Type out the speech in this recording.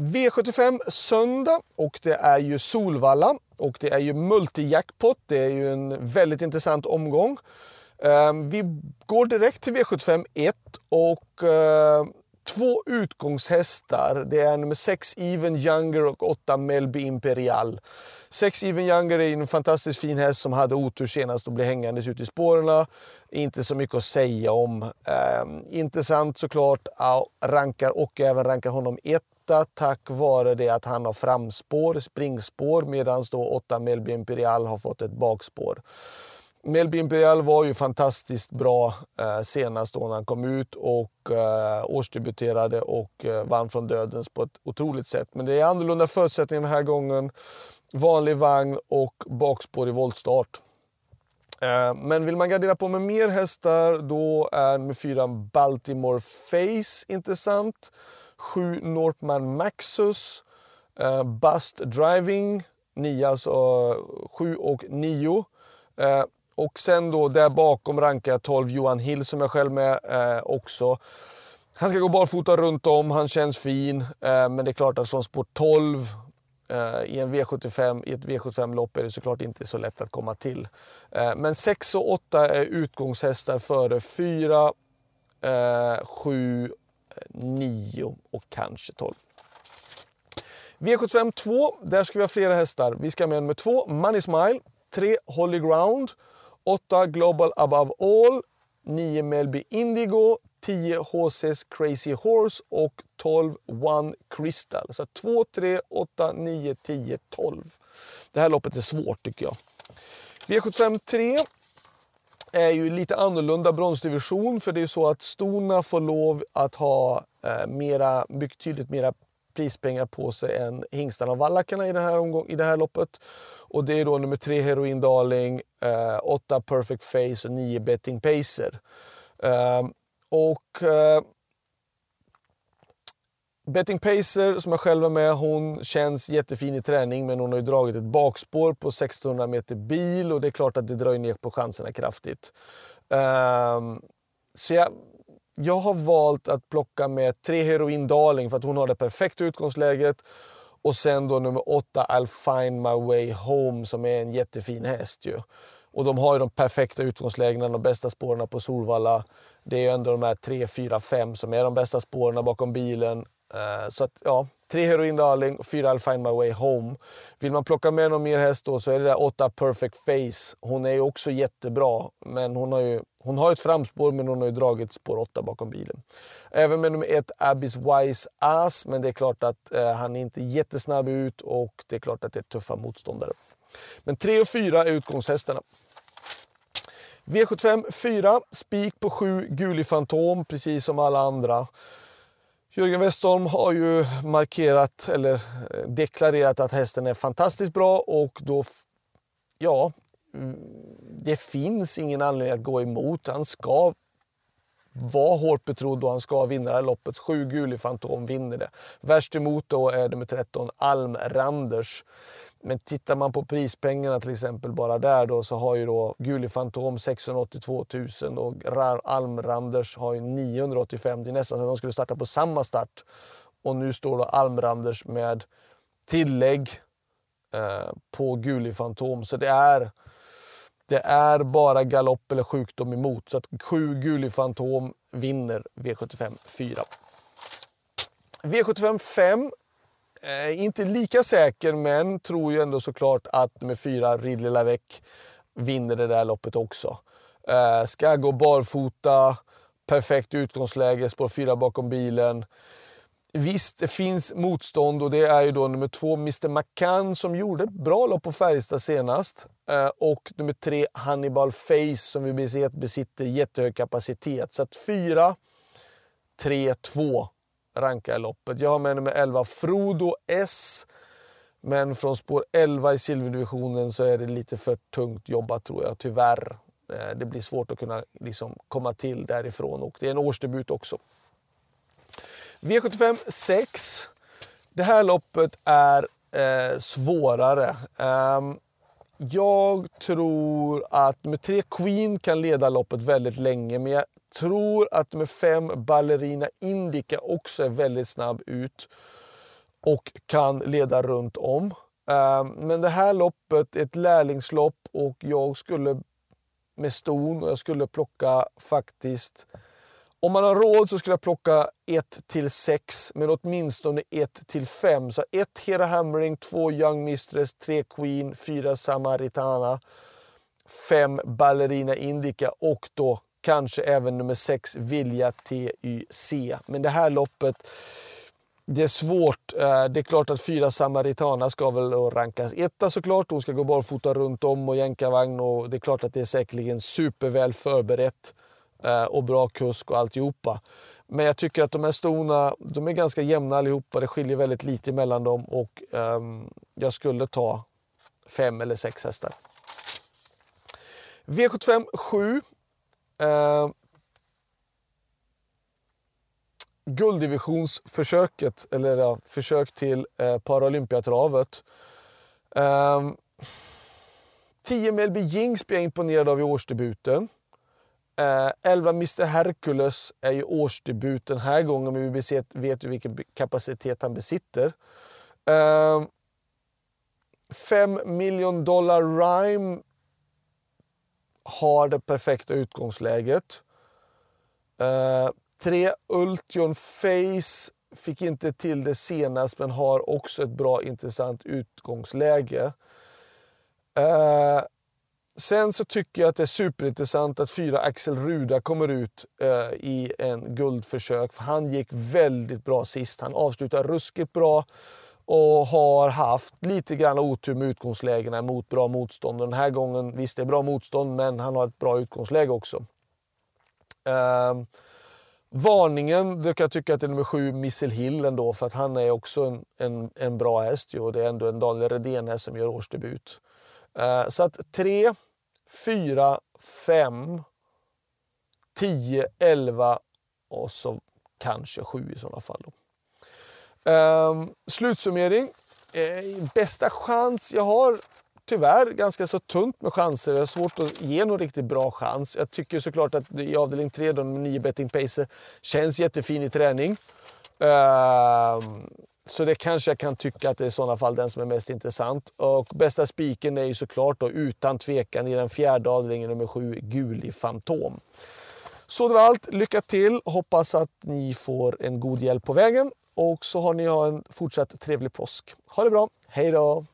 V75 söndag och det är ju Solvalla och det är ju multijackpot. Det är ju en väldigt intressant omgång. Ehm, vi går direkt till V75 1 och ehm, två utgångshästar. Det är nummer 6 Even Younger och 8 Melby Imperial. 6 Even Younger är en fantastiskt fin häst som hade otur senast och blev hängandes ute i spåren. Inte så mycket att säga om. Ehm, intressant såklart, rankar och även rankar honom 1 detta tack vare det att han har framspår, springspår, medan då 8 Melby Imperial har fått ett bakspår. Melby Imperial var ju fantastiskt bra eh, senast då när han kom ut och eh, årsdebuterade och eh, vann från dödens på ett otroligt sätt. Men det är annorlunda förutsättningar den här gången. Vanlig vagn och bakspår i voltstart. Eh, men vill man gardera på med mer hästar då är nummer 4 Baltimore Face intressant. 7 Northman Maxus. Eh, Bust Driving, 9 alltså 7 och 9. Eh, och sen då där bakom rankar jag 12 Johan Hill som jag själv med eh, också. Han ska gå barfota runt om, han känns fin. Eh, men det är klart att som spår 12 eh, i, en V75, i ett V75-lopp är det såklart inte så lätt att komma till. Eh, men 6 och 8 är utgångshästar före 4, 7, 9 och kanske 12. V75 2, där ska vi ha flera hästar. Vi ska ha med nummer 2, Money Smile, 3 Holy Ground, 8 Global Above All, 9 Melby Indigo, 10 HC's Crazy Horse och 12 One Crystal. Så 2, 3, 8, 9, 10, 12. Det här loppet är svårt tycker jag. V75 3 är ju lite annorlunda bronsdivision för det är så att stona får lov att ha eh, mera, betydligt mera prispengar på sig än hingstarna och vallackarna i, här omgång, i det här loppet. Och det är då nummer tre Heroin Darling, eh, åtta Perfect Face och nio Betting Pacer. Eh, och eh, Betting Pacer, som jag själv var med, hon känns jättefin i träning men hon har ju dragit ett bakspår på 1600 meter bil och det är klart att det drar ner på chanserna kraftigt. Um, så jag, jag har valt att plocka med tre Heroin Darling för att hon har det perfekta utgångsläget och sen då nummer åtta, I'll find my way home, som är en jättefin häst. Ju. Och de har ju de perfekta utgångslägena, de bästa spåren på Solvalla. Det är ju ändå de här 3, 4, 5 som är de bästa spåren bakom bilen. Uh, så att, ja, tre Heroin Darling och fyra I'll find my way home. Vill man plocka med någon mer häst då så är det där åtta Perfect Face. Hon är ju också jättebra, men hon har ju hon har ett framspår men hon har ju dragit spår 8 bakom bilen. Även med nummer 1 Abyss Wise Ass, men det är klart att eh, han är inte jättesnabb ut och det är klart att det är tuffa motståndare. Men tre och fyra är utgångshästarna. V75 4, spik på 7 Guli Fantom, precis som alla andra. Jörgen Westholm har ju markerat eller eh, deklarerat att hästen är fantastiskt bra och då, ja, mm, det finns ingen anledning att gå emot. Han ska Mm. var hårt betrodd och han ska vinna det här loppet. Sju Guli Fantom vinner det. Värst emot då är det med 13 Almranders. Men tittar man på prispengarna till exempel bara där då så har ju då Guli Fantom 682 000 och Almranders har ju 985. Det är nästan så att de skulle starta på samma start. Och nu står då Almranders med tillägg eh, på Guli Fantom. Så det är det är bara galopp eller sjukdom emot. Så att 7 Gulifantom vinner V75 4. V75 5 Eh, inte lika säker men tror ju ändå såklart att nummer 4 Ridley Lavec vinner det där loppet också. Eh, ska gå barfota, perfekt utgångsläge, spår 4 bakom bilen. Visst, det finns motstånd och det är ju då nummer två Mr McCann som gjorde ett bra lopp på Färjestad senast. Eh, och nummer tre Hannibal Face som vi vet besitter jättehög kapacitet. Så att fyra, tre, två rankar jag loppet. Jag har med nummer 11 Frodo S. Men från spår 11 i silverdivisionen så är det lite för tungt jobbat tror jag, tyvärr. Eh, det blir svårt att kunna liksom komma till därifrån och det är en årsdebut också. V75 6. Det här loppet är eh, svårare. Um, jag tror att nummer tre Queen kan leda loppet väldigt länge men jag tror att nummer fem Ballerina Indica också är väldigt snabb ut. och kan leda runt om. Ehm, men det här loppet är ett lärlingslopp och jag skulle med ston och jag skulle plocka faktiskt om man har råd så skulle jag plocka 1 till 6, men åtminstone 1 till 5. Så 1 Hera Hammering, 2 Young Mistress, 3 Queen, 4 Samaritana, 5 Ballerina Indica och då kanske även nummer 6 Vilja TYC. Men det här loppet det är svårt. Eh, det är klart att fyra Samaritana ska väl rankas etta såklart. Hon ska gå barfota runt om och jänkarvagn och det är klart att det är säkerligen superväl förberett Eh, och bra kusk och alltihopa. Men jag tycker att de här stona, de är ganska jämna allihopa. Det skiljer väldigt lite mellan dem och um, jag skulle ta fem eller sex hästar. V75 7. Uh, eh, gulddivisionsförsöket, eller ja, försök till uh, Paralympiatravet. Eh, 10 Melby Jinx blir jag imponerad av i årsdebuten. Eh, 11 Mr Hercules är ju årsdebut den här gången men vi vet ju vilken kapacitet han besitter. Eh, 5 miljon dollar Rhyme har det perfekta utgångsläget. Eh, Tre Ultion Face fick inte till det senast men har också ett bra intressant utgångsläge. Eh, sen så tycker jag att det är superintressant att fyra Axel Ruda kommer ut eh, i en guldförsök. För han gick väldigt bra sist. Han avslutar ruskigt bra och har haft lite grann otur med utgångslägena mot bra motstånd. Den här gången, visst det är bra motstånd men han har ett bra utgångsläge också. Eh, Varningen, du kan jag tycka att det är nummer sju, Missile Hill ändå, för att han är också en, en, en bra häst Jo, det är ändå en Daniel Redén som gör årsdebut. Eh, så att 3, 4, 5, 10, 11 och så kanske 7 i sådana fall. Då. Uh, slutsummering. Ehm, bästa chans jag har tyvärr ganska så tunt med chanser. Jag har svårt att ge någon riktigt bra chans. Jag tycker såklart att i avdelning 3, de 9 betting pacer, känns jättefin i träning. Ehm, så det kanske jag kan tycka att det är i sådana fall den som är mest intressant. Och bästa spiken är ju såklart då, utan tvekan i den fjärde avdelningen nummer sju, Guli Fantom. Så det var allt. Lycka till! Hoppas att ni får en god hjälp på vägen. Och så har ni ha en fortsatt trevlig påsk. Ha det bra! Hej då!